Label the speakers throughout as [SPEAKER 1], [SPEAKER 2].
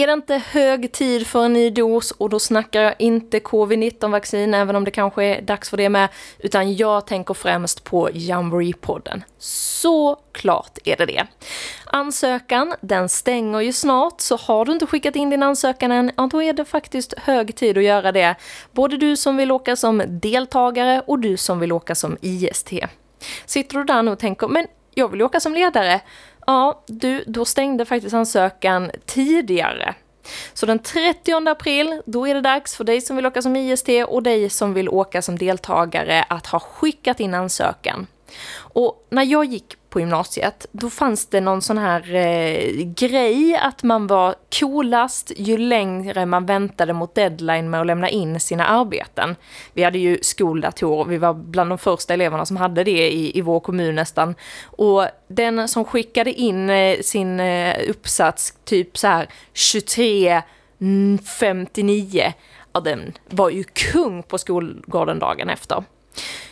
[SPEAKER 1] Är det inte hög tid för en ny dos och då snackar jag inte covid-19-vaccin, även om det kanske är dags för det med, utan jag tänker främst på Jamboree-podden. Så klart är det det. Ansökan, den stänger ju snart, så har du inte skickat in din ansökan än, ja då är det faktiskt hög tid att göra det. Både du som vill åka som deltagare och du som vill åka som IST. Sitter du där nu och tänker, men jag vill åka som ledare. Ja, du, då stängde faktiskt ansökan tidigare. Så den 30 april, då är det dags för dig som vill åka som IST och dig som vill åka som deltagare att ha skickat in ansökan. Och när jag gick på gymnasiet, då fanns det någon sån här eh, grej att man var coolast ju längre man väntade mot deadline med att lämna in sina arbeten. Vi hade ju skoldatorer, vi var bland de första eleverna som hade det i, i vår kommun nästan. Och den som skickade in eh, sin eh, uppsats typ så här 23.59, ja den var ju kung på skolgården dagen efter.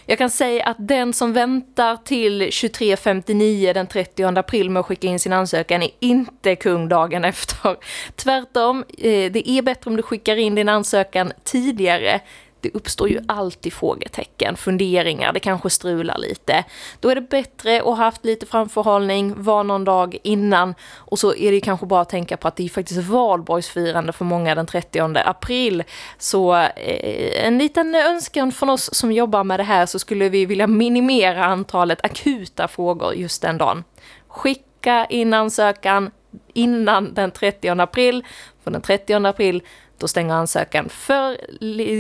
[SPEAKER 1] Jag kan säga att den som väntar till 23.59 den 30 april med att skicka in sin ansökan är inte kung dagen efter. Tvärtom, eh, det är bättre om du skickar in din ansökan tidigare det uppstår ju alltid frågetecken, funderingar, det kanske strular lite. Då är det bättre att ha haft lite framförhållning, var någon dag innan och så är det kanske bara att tänka på att det är faktiskt valborgsfirande för många den 30 april. Så eh, en liten önskan från oss som jobbar med det här så skulle vi vilja minimera antalet akuta frågor just den dagen. Skicka in ansökan innan den 30 april, för den 30 april då stänger ansökan för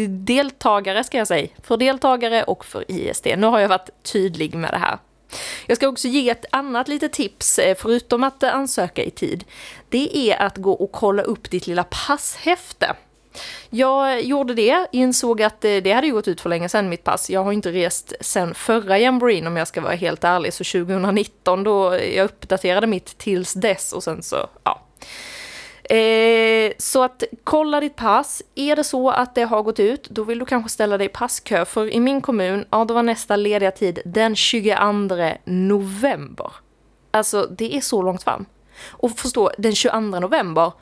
[SPEAKER 1] deltagare, ska jag säga. För deltagare och för IST. Nu har jag varit tydlig med det här. Jag ska också ge ett annat litet tips, eh, förutom att ansöka i tid. Det är att gå och kolla upp ditt lilla passhäfte. Jag gjorde det, insåg att eh, det hade gått ut för länge sedan mitt pass. Jag har inte rest sedan förra jamboreen om jag ska vara helt ärlig, så 2019 då eh, jag uppdaterade mitt tills dess och sen så, ja, Eh, så att kolla ditt pass. Är det så att det har gått ut, då vill du kanske ställa dig i passkö. För i min kommun, ja då var nästa lediga tid den 22 november. Alltså det är så långt fram. Och förstå, den 22 november,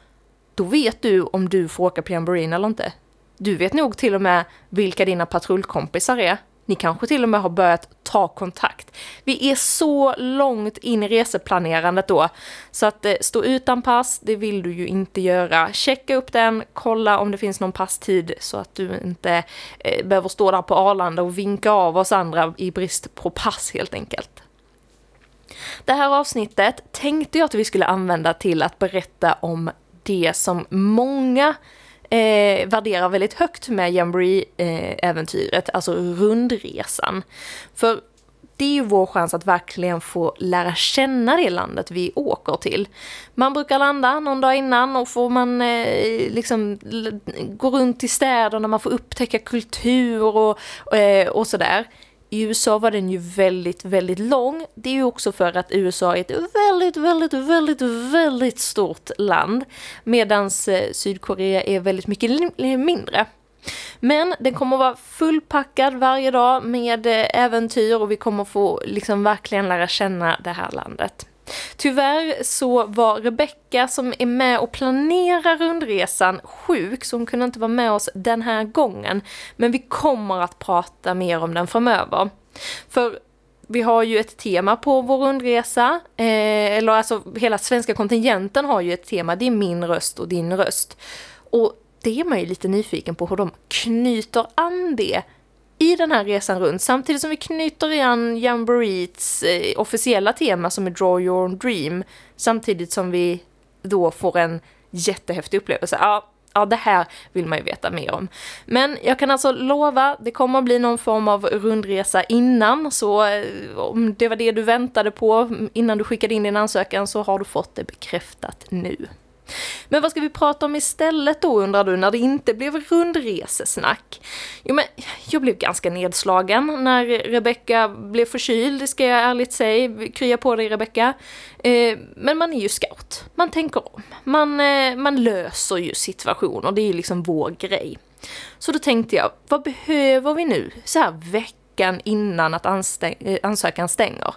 [SPEAKER 1] då vet du om du får åka på jamboreen eller inte. Du vet nog till och med vilka dina patrullkompisar är. Ni kanske till och med har börjat ta kontakt. Vi är så långt in i reseplanerandet då, så att eh, stå utan pass, det vill du ju inte göra. Checka upp den, kolla om det finns någon passtid så att du inte eh, behöver stå där på Arlanda och vinka av oss andra i brist på pass helt enkelt. Det här avsnittet tänkte jag att vi skulle använda till att berätta om det som många eh, värderar väldigt högt med Jamboree-äventyret, eh, alltså rundresan. För det är ju vår chans att verkligen få lära känna det landet vi åker till. Man brukar landa någon dag innan och får man eh, liksom gå runt i städerna, man får upptäcka kultur och, eh, och sådär. I USA var den ju väldigt, väldigt lång. Det är ju också för att USA är ett väldigt, väldigt, väldigt, väldigt stort land. Medan eh, Sydkorea är väldigt mycket mindre. Men den kommer vara fullpackad varje dag med eh, äventyr och vi kommer få liksom verkligen lära känna det här landet. Tyvärr så var Rebecka som är med och planerar rundresan sjuk, så hon kunde inte vara med oss den här gången. Men vi kommer att prata mer om den framöver. För vi har ju ett tema på vår rundresa, eh, eller alltså hela svenska kontingenten har ju ett tema, det är min röst och din röst. Och det är man ju lite nyfiken på hur de knyter an det i den här resan runt, samtidigt som vi knyter an Jamboreets eh, officiella tema som är Draw Your Dream, samtidigt som vi då får en jättehäftig upplevelse. Ja, ja, det här vill man ju veta mer om. Men jag kan alltså lova, det kommer att bli någon form av rundresa innan, så eh, om det var det du väntade på innan du skickade in din ansökan så har du fått det bekräftat nu. Men vad ska vi prata om istället då undrar du, när det inte blev rundresesnack? Jo men, jag blev ganska nedslagen när Rebecka blev förkyld, ska jag ärligt säga. Krya på dig Rebecka. Eh, men man är ju scout, man tänker om. Man, eh, man löser ju situationer, det är ju liksom vår grej. Så då tänkte jag, vad behöver vi nu så här veckan innan att eh, ansökan stänger?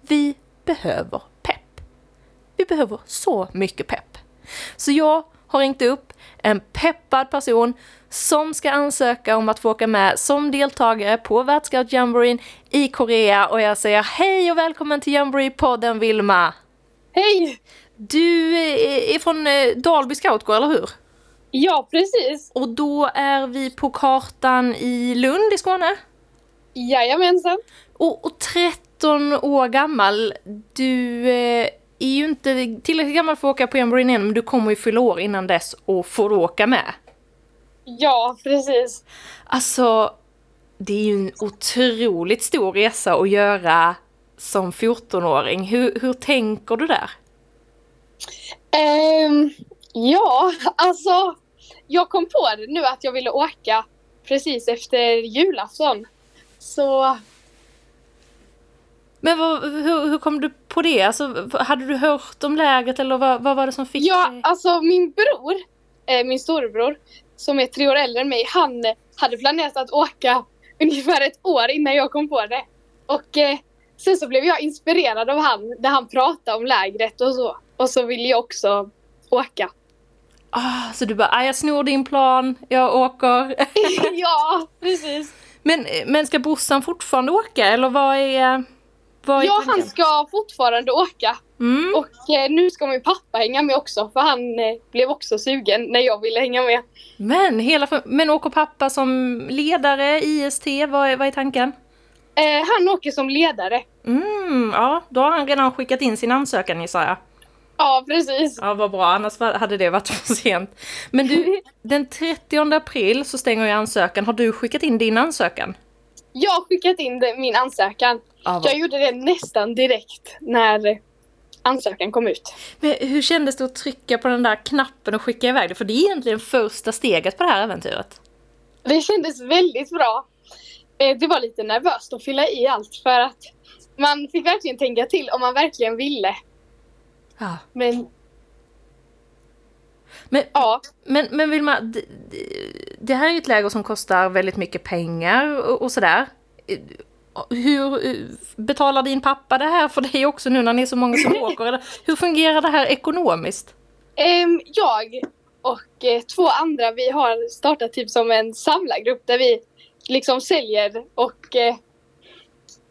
[SPEAKER 1] Vi behöver pepp. Vi behöver så mycket pepp. Så jag har ringt upp en peppad person som ska ansöka om att få åka med som deltagare på Världsscout Jamboree i Korea och jag säger hej och välkommen till Jamboree-podden Vilma!
[SPEAKER 2] Hej!
[SPEAKER 1] Du är från eh, Dalby Scoutgård, eller hur?
[SPEAKER 2] Ja, precis.
[SPEAKER 1] Och då är vi på kartan i Lund i Skåne?
[SPEAKER 2] Jajamensan.
[SPEAKER 1] Och, och 13 år gammal, du eh, är ju inte tillräckligt gammal för att åka på Jamboree än, men du kommer ju fylla år innan dess och får åka med.
[SPEAKER 2] Ja, precis.
[SPEAKER 1] Alltså, det är ju en otroligt stor resa att göra som 14-åring. Hur, hur tänker du där?
[SPEAKER 2] Um, ja, alltså jag kom på det nu att jag ville åka precis efter julafton. Så...
[SPEAKER 1] Men vad, hur, hur kom du på det? Alltså, hade du hört om läget eller vad, vad var det som fick
[SPEAKER 2] Ja,
[SPEAKER 1] dig?
[SPEAKER 2] alltså min bror, eh, min storebror, som är tre år äldre än mig, han hade planerat att åka ungefär ett år innan jag kom på det. Och eh, sen så blev jag inspirerad av han, när han pratade om lägret och så. Och så ville jag också åka.
[SPEAKER 1] Ah, så du bara, ah, jag snor din plan, jag åker.
[SPEAKER 2] ja, precis.
[SPEAKER 1] men, men ska brorsan fortfarande åka eller vad är...
[SPEAKER 2] Ja, han ska fortfarande åka.
[SPEAKER 1] Mm.
[SPEAKER 2] Och eh, nu ska min pappa hänga med också för han eh, blev också sugen när jag ville hänga med.
[SPEAKER 1] Men, hela, men åker pappa som ledare, IST, vad är, vad är tanken?
[SPEAKER 2] Eh, han åker som ledare.
[SPEAKER 1] Mm, ja, då har han redan skickat in sin ansökan gissar jag.
[SPEAKER 2] Ja, precis.
[SPEAKER 1] Ja, vad bra, annars hade det varit för sent. Men du, den 30 april så stänger jag ansökan. Har du skickat in din ansökan?
[SPEAKER 2] Jag har skickat in det, min ansökan.
[SPEAKER 1] Ja,
[SPEAKER 2] Jag gjorde det nästan direkt när ansökan kom ut.
[SPEAKER 1] Men hur kändes det att trycka på den där knappen och skicka iväg det? För det är egentligen första steget på det här äventyret.
[SPEAKER 2] Det kändes väldigt bra. Eh, det var lite nervöst att fylla i allt för att man fick verkligen tänka till om man verkligen ville.
[SPEAKER 1] Ja.
[SPEAKER 2] Men
[SPEAKER 1] Men,
[SPEAKER 2] ja,
[SPEAKER 1] men, men Vilma, det, här är ett läger som kostar väldigt mycket pengar och, och sådär. Hur betalar din pappa det här för dig också nu när ni är så många som åker? Hur fungerar det här ekonomiskt?
[SPEAKER 2] Ehm, jag och eh, två andra, vi har startat typ som en samlargrupp där vi liksom säljer och eh,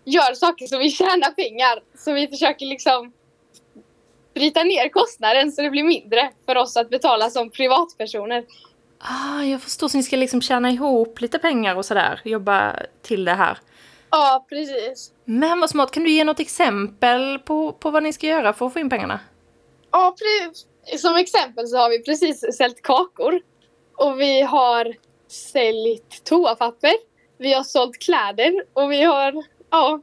[SPEAKER 2] gör saker så vi tjänar pengar. Så vi försöker liksom bryta ner kostnaden så det blir mindre för oss att betala som privatpersoner.
[SPEAKER 1] Ah, jag förstår, så ni ska liksom tjäna ihop lite pengar och sådär, jobba till det här.
[SPEAKER 2] Ja, precis.
[SPEAKER 1] Men vad smart, kan du ge något exempel på, på vad ni ska göra för att få in pengarna?
[SPEAKER 2] Ja, pre- som exempel så har vi precis sålt kakor och vi har säljt toapapper. Vi har sålt kläder och vi har, ja,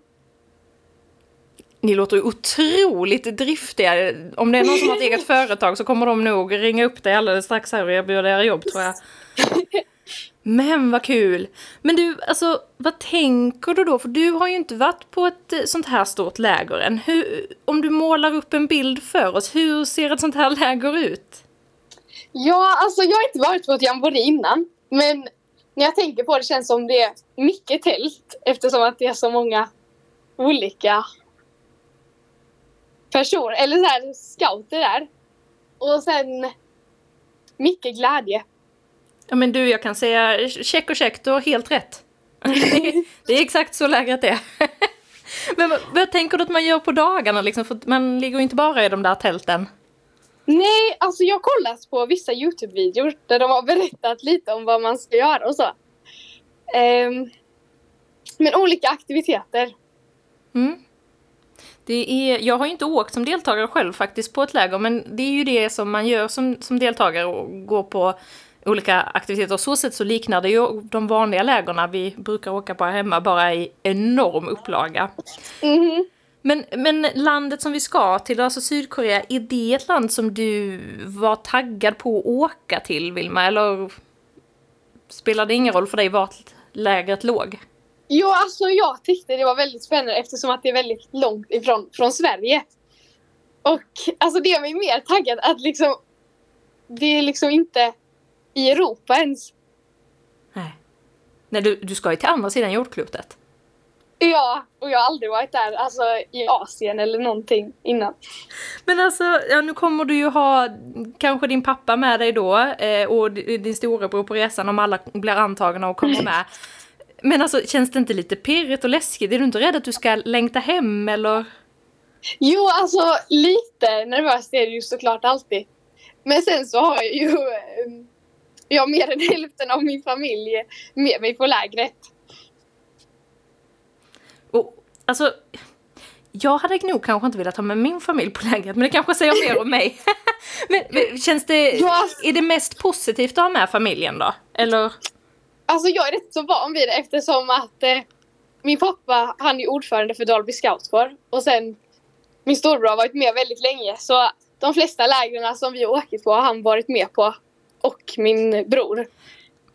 [SPEAKER 1] Ni låter ju otroligt driftiga. Om det är någon som har ett eget företag så kommer de nog ringa upp dig alldeles strax här och erbjuda er jobb tror jag. Men vad kul! Men du, alltså vad tänker du då? För du har ju inte varit på ett eh, sånt här stort läger än. Hur, om du målar upp en bild för oss, hur ser ett sånt här läger ut?
[SPEAKER 2] Ja, alltså jag har inte varit på ett jamboree innan. Men när jag tänker på det känns som det är mycket tält eftersom att det är så många olika personer, eller så här scouter där. Och sen mycket glädje.
[SPEAKER 1] Ja men du, jag kan säga check och check, du har helt rätt. det är exakt så läget är. Men vad, vad tänker du att man gör på dagarna liksom? För man ligger ju inte bara i de där tälten.
[SPEAKER 2] Nej, alltså jag har kollat på vissa Youtube-videor där de har berättat lite om vad man ska göra och så. Ehm, men olika aktiviteter.
[SPEAKER 1] Mm. Det är, jag har ju inte åkt som deltagare själv faktiskt på ett läger, men det är ju det som man gör som, som deltagare och går på olika aktiviteter. Och så sätt så liknar det ju de vanliga lägerna vi brukar åka på här hemma, bara i enorm upplaga.
[SPEAKER 2] Mhm.
[SPEAKER 1] Men, men landet som vi ska till, alltså Sydkorea, är det ett land som du var taggad på att åka till, Vilma? Eller spelar det ingen roll för dig vart lägret låg?
[SPEAKER 2] Jo, alltså jag tyckte det var väldigt spännande eftersom att det är väldigt långt ifrån från Sverige. Och alltså det gör mig mer taggad att liksom det är liksom inte i Europa ens.
[SPEAKER 1] Nej. Nej, du, du ska ju till andra sidan jordklotet.
[SPEAKER 2] Ja, och jag har aldrig varit där, alltså i Asien eller någonting innan.
[SPEAKER 1] Men alltså, ja, nu kommer du ju ha kanske din pappa med dig då eh, och din storebror på resan om alla blir antagna och kommer med. Men alltså, känns det inte lite pirrigt och läskigt? Är du inte rädd att du ska längta hem eller?
[SPEAKER 2] Jo, alltså lite nervöst är det ju såklart alltid. Men sen så har jag ju eh, jag har mer än hälften av min familj med mig på lägret.
[SPEAKER 1] Och, alltså, jag hade nog kanske inte velat ha med min familj på lägret, men det kanske säger mer om mig. men, men, känns det, ja. är det mest positivt att ha med familjen då? Eller?
[SPEAKER 2] Alltså jag är rätt så van vid det eftersom att eh, min pappa, han är ordförande för Dalby Scoutkår och sen min storbror har varit med väldigt länge så de flesta lägren som vi har åkt på har han varit med på och min bror.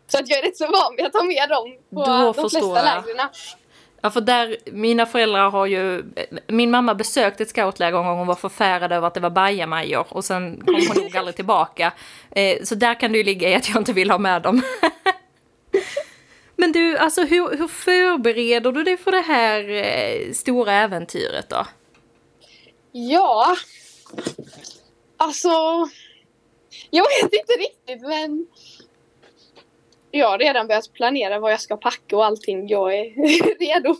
[SPEAKER 2] Så att jag är rätt så van vid att ha med dem på Då de flesta lägren.
[SPEAKER 1] Ja, för där, mina föräldrar har ju, min mamma besökte ett scoutläger en gång och var förfärad över att det var bajamajor och sen kom hon nog aldrig tillbaka. Eh, så där kan det ju ligga i att jag inte vill ha med dem. Men du, alltså hur, hur förbereder du dig för det här eh, stora äventyret då?
[SPEAKER 2] Ja, alltså, jag vet inte riktigt men jag har redan börjat planera vad jag ska packa och allting. Jag är redo.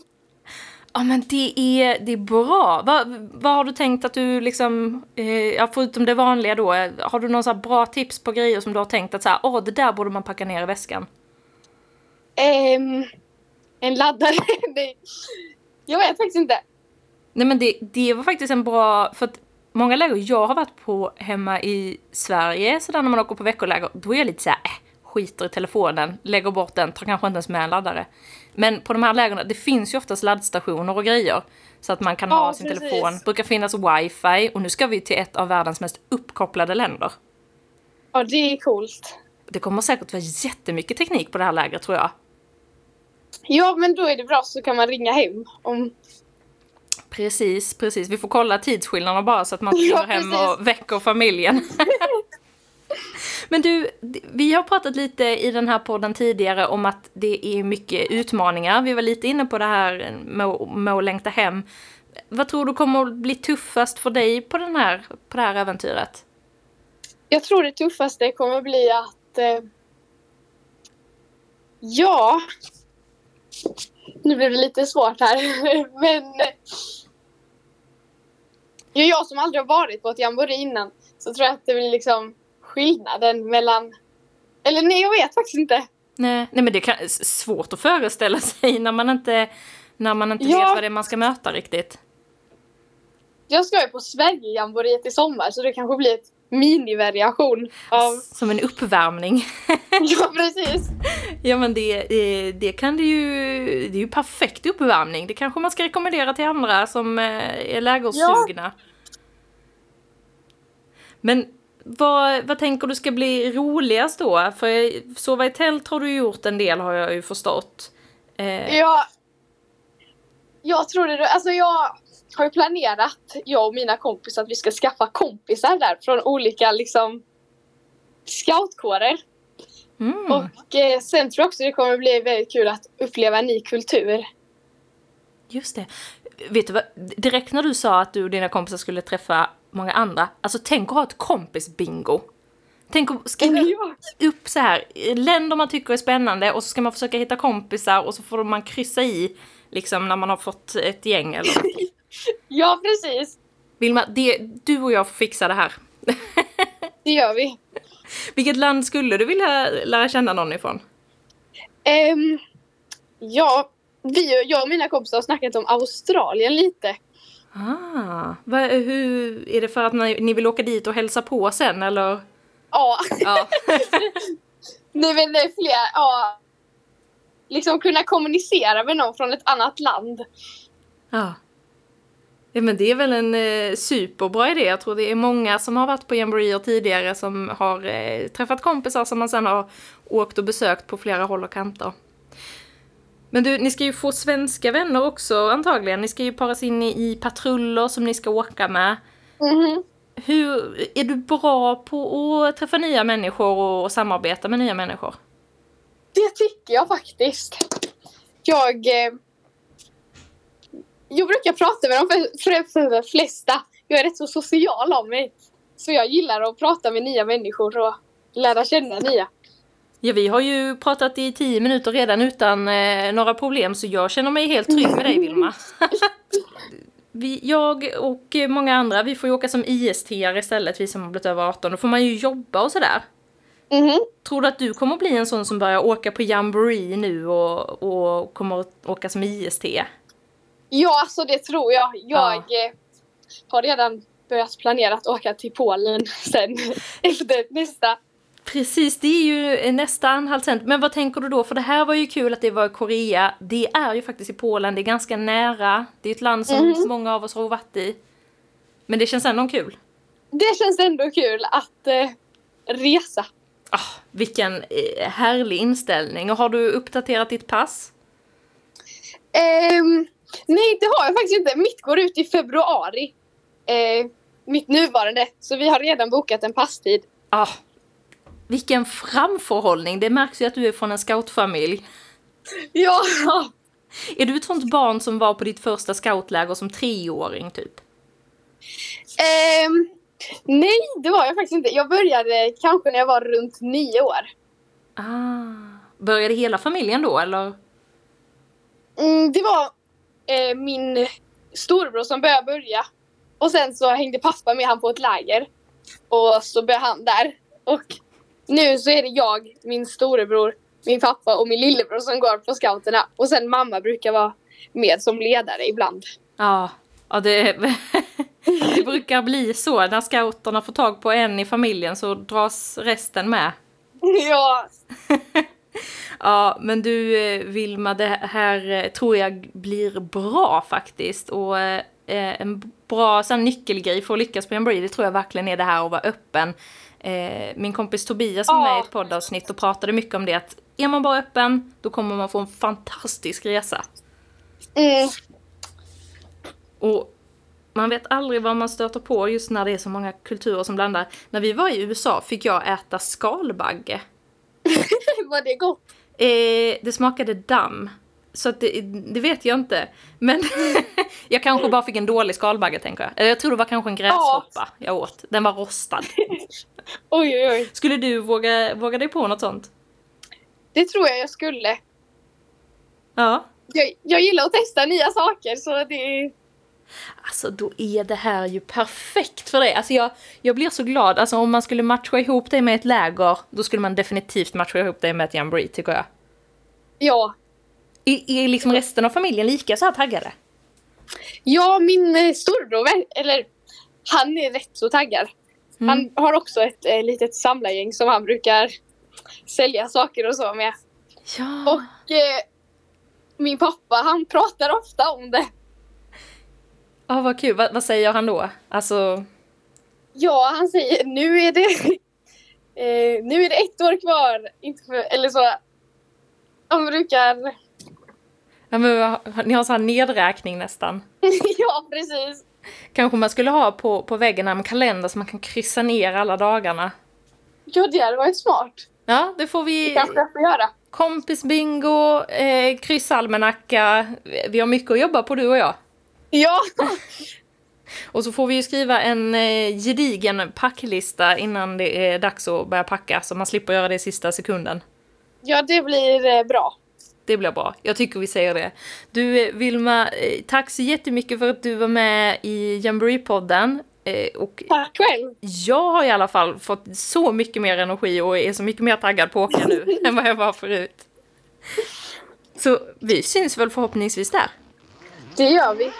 [SPEAKER 1] Ja men det är, det är bra. Vad, vad har du tänkt att du liksom, eh, förutom det vanliga då, har du så bra tips på grejer som du har tänkt att så här, åh det där borde man packa ner i väskan?
[SPEAKER 2] Um, en laddare? jag vet faktiskt inte.
[SPEAKER 1] Nej men det, det var faktiskt en bra, för att många läger jag har varit på hemma i Sverige, sådär när man åker på veckoläger, då är jag lite såhär, äh, skiter i telefonen, lägger bort den, tar kanske inte ens med en laddare. Men på de här lägena, det finns ju oftast laddstationer och grejer. Så att man kan ja, ha sin precis. telefon. Det brukar finnas wifi och nu ska vi till ett av världens mest uppkopplade länder.
[SPEAKER 2] Ja, det är coolt.
[SPEAKER 1] Det kommer säkert vara jättemycket teknik på det här lägret tror jag.
[SPEAKER 2] Ja, men då är det bra så kan man ringa hem om...
[SPEAKER 1] Precis, precis. Vi får kolla tidsskillnaderna bara så att man inte ja, hem och väcker familjen. Men du, vi har pratat lite i den här podden tidigare om att det är mycket utmaningar. Vi var lite inne på det här med att längta hem. Vad tror du kommer att bli tuffast för dig på, den här, på det här äventyret?
[SPEAKER 2] Jag tror det tuffaste kommer att bli att... Eh, ja... Nu blir det lite svårt här, men... Ja, jag som aldrig har varit på ett jamboree innan så tror jag att det blir liksom skillnaden mellan... Eller nej, jag vet faktiskt inte.
[SPEAKER 1] Nej, nej men det är svårt att föreställa sig när man inte, när man inte ja. vet vad det är man ska möta riktigt.
[SPEAKER 2] Jag ska ju på Sverigejamboreet i sommar så det kanske blir ett minivariation av...
[SPEAKER 1] Som en uppvärmning.
[SPEAKER 2] ja, precis.
[SPEAKER 1] Ja, men det, det, det, kan det ju... Det är ju perfekt uppvärmning. Det kanske man ska rekommendera till andra som eh, är lägersugna. Ja. Men vad, vad tänker du ska bli roligast då? För sova i tält har du gjort en del har jag ju förstått.
[SPEAKER 2] Eh. Ja, jag tror det. Alltså jag har ju planerat, jag och mina kompisar, att vi ska skaffa kompisar där från olika liksom scoutkårer. Mm. Och eh, sen tror jag också det kommer bli väldigt kul att uppleva en ny kultur.
[SPEAKER 1] Just det. Vet du vad, direkt när du sa att du och dina kompisar skulle träffa många andra. Alltså tänk att ha ett kompis-bingo. Tänk att skriva upp så här, länder man tycker är spännande och så ska man försöka hitta kompisar och så får man kryssa i liksom när man har fått ett gäng eller
[SPEAKER 2] Ja, precis.
[SPEAKER 1] Vilma, det, du och jag får fixa det här.
[SPEAKER 2] det gör vi.
[SPEAKER 1] Vilket land skulle du vilja lära känna någon ifrån?
[SPEAKER 2] Um, ja, vi, jag och mina kompisar har snackat om Australien lite.
[SPEAKER 1] Ah, va, hur, är det för att ni, ni vill åka dit och hälsa på sen eller?
[SPEAKER 2] Ja. ja. Det är fler, ja. Liksom kunna kommunicera med någon från ett annat land.
[SPEAKER 1] Ja. Ja men det är väl en eh, superbra idé. Jag tror det är många som har varit på jamboreer tidigare som har eh, träffat kompisar som man sen har åkt och besökt på flera håll och kanter. Men du, ni ska ju få svenska vänner också antagligen. Ni ska ju paras in i, i patruller som ni ska åka med.
[SPEAKER 2] Mm.
[SPEAKER 1] Hur, är du bra på att träffa nya människor och samarbeta med nya människor?
[SPEAKER 2] Det tycker jag faktiskt. Jag... Eh, jag brukar prata med de för, för, för flesta. Jag är rätt så social av mig. Så jag gillar att prata med nya människor och lära känna nya.
[SPEAKER 1] Ja, vi har ju pratat i tio minuter redan utan eh, några problem så jag känner mig helt trygg med dig Vilma. vi, jag och många andra, vi får ju åka som ist istället, vi som har blivit över 18. Då får man ju jobba och sådär.
[SPEAKER 2] Mhm.
[SPEAKER 1] Tror du att du kommer att bli en sån som börjar åka på jamboree nu och, och kommer att åka som IST?
[SPEAKER 2] Ja, alltså det tror jag. Jag eh, har redan börjat planera att åka till Polen sen efter nästa.
[SPEAKER 1] Precis, det är ju nästa anhaltspunkt. Men vad tänker du då? För det här var ju kul att det var i Korea. Det är ju faktiskt i Polen, det är ganska nära. Det är ett land som
[SPEAKER 2] Mhm.
[SPEAKER 1] många av oss har varit i. Men det känns ändå kul.
[SPEAKER 2] Det känns ändå kul att eh, resa.
[SPEAKER 1] Ah, vilken eh, härlig inställning. Och har du uppdaterat ditt pass?
[SPEAKER 2] Ehm, nej, det har jag faktiskt inte. Mitt går ut i februari. Eh, mitt nuvarande. Så vi har redan bokat en passtid.
[SPEAKER 1] Ah, vilken framförhållning. Det märks ju att du är från en scoutfamilj.
[SPEAKER 2] Ja!
[SPEAKER 1] Är du ett sånt barn som var på ditt första scoutläger som treåring typ?
[SPEAKER 2] Ehm, nej, det var jag faktiskt inte. Jag började kanske när jag var runt nio år.
[SPEAKER 1] Ah, började hela familjen då eller?
[SPEAKER 2] Mm, det var eh, min storebror som började börja. Och sen så hängde pappa med han på ett läger. Och så började han där. Och nu så är det jag, min storebror, min pappa och min lillebror som går på scouterna. Och sen mamma brukar vara med som ledare ibland.
[SPEAKER 1] Ja, ja det, det brukar bli så. När scouterna får tag på en i familjen så dras resten med.
[SPEAKER 2] ja,
[SPEAKER 1] Ja, men du eh, Vilma, det här eh, tror jag blir bra faktiskt. Och eh, en bra sån, nyckelgrej för att lyckas på Jamboree, det tror jag verkligen är det här att vara öppen. Eh, min kompis Tobias var med i ett poddavsnitt och pratade mycket om det att är man bara öppen, då kommer man få en fantastisk resa.
[SPEAKER 2] mm,
[SPEAKER 1] Och man vet aldrig vad man stöter på just när det är så många kulturer som blandar. När vi var i USA fick jag äta skalbagge.
[SPEAKER 2] Var det gott?
[SPEAKER 1] Eh, det smakade damm. Så det, det vet jag inte. Men jag kanske bara fick en dålig skalbagge tänker jag. Eller jag tror det var kanske en gräshoppa jag åt. Den var rostad.
[SPEAKER 2] Oj, oj, oj.
[SPEAKER 1] Skulle du våga, våga dig på något sånt?
[SPEAKER 2] Det tror jag jag skulle.
[SPEAKER 1] Ja.
[SPEAKER 2] Jag, jag gillar att testa nya saker så det...
[SPEAKER 1] Alltså då är det här ju perfekt för dig. Alltså jag, jag blir så glad. Alltså om man skulle matcha ihop dig med ett läger, då skulle man definitivt matcha ihop dig med ett jamboree tycker jag.
[SPEAKER 2] Ja.
[SPEAKER 1] Är, är liksom resten av familjen lika så här taggade?
[SPEAKER 2] Ja, min eh, storebror, eller han är rätt så taggad.
[SPEAKER 1] Mm.
[SPEAKER 2] Han har också ett eh, litet samlargäng som han brukar sälja saker och så med.
[SPEAKER 1] Ja.
[SPEAKER 2] Och eh, min pappa, han pratar ofta om det.
[SPEAKER 1] Ja, vad kul. Vad, vad säger han då? Alltså,
[SPEAKER 2] Ja, han säger nu är det eh, nu är det ett år kvar. Inte för, eller så. Han brukar...
[SPEAKER 1] ja, men, ni har så här nedräkning nästan.
[SPEAKER 2] ja, precis.
[SPEAKER 1] Kanske man skulle ha på, på väggen en kalender så man kan kryssa ner alla dagarna.
[SPEAKER 2] Ja, det hade varit smart.
[SPEAKER 1] Ja, det får vi.
[SPEAKER 2] Det kanske jag får göra.
[SPEAKER 1] Kompisbingo, eh, kryssalmanacka. Vi har mycket att jobba på du och jag.
[SPEAKER 2] Ja,
[SPEAKER 1] Och så får vi ju skriva en eh, gedigen packlista innan det är dags att börja packa så man slipper göra det i sista sekunden.
[SPEAKER 2] ja det blir eh, bra.
[SPEAKER 1] Det blir bra. Jag tycker vi säger det. Du eh, Vilma, eh, tack så jättemycket för att du var med i Jamboree-podden. Och
[SPEAKER 2] Tack själv.
[SPEAKER 1] jag har i alla fall fått så mycket mer energi och är så mycket mer taggad på att åka nu än vad jag var förut. Så vi syns väl förhoppningsvis där.
[SPEAKER 2] Det gör vi.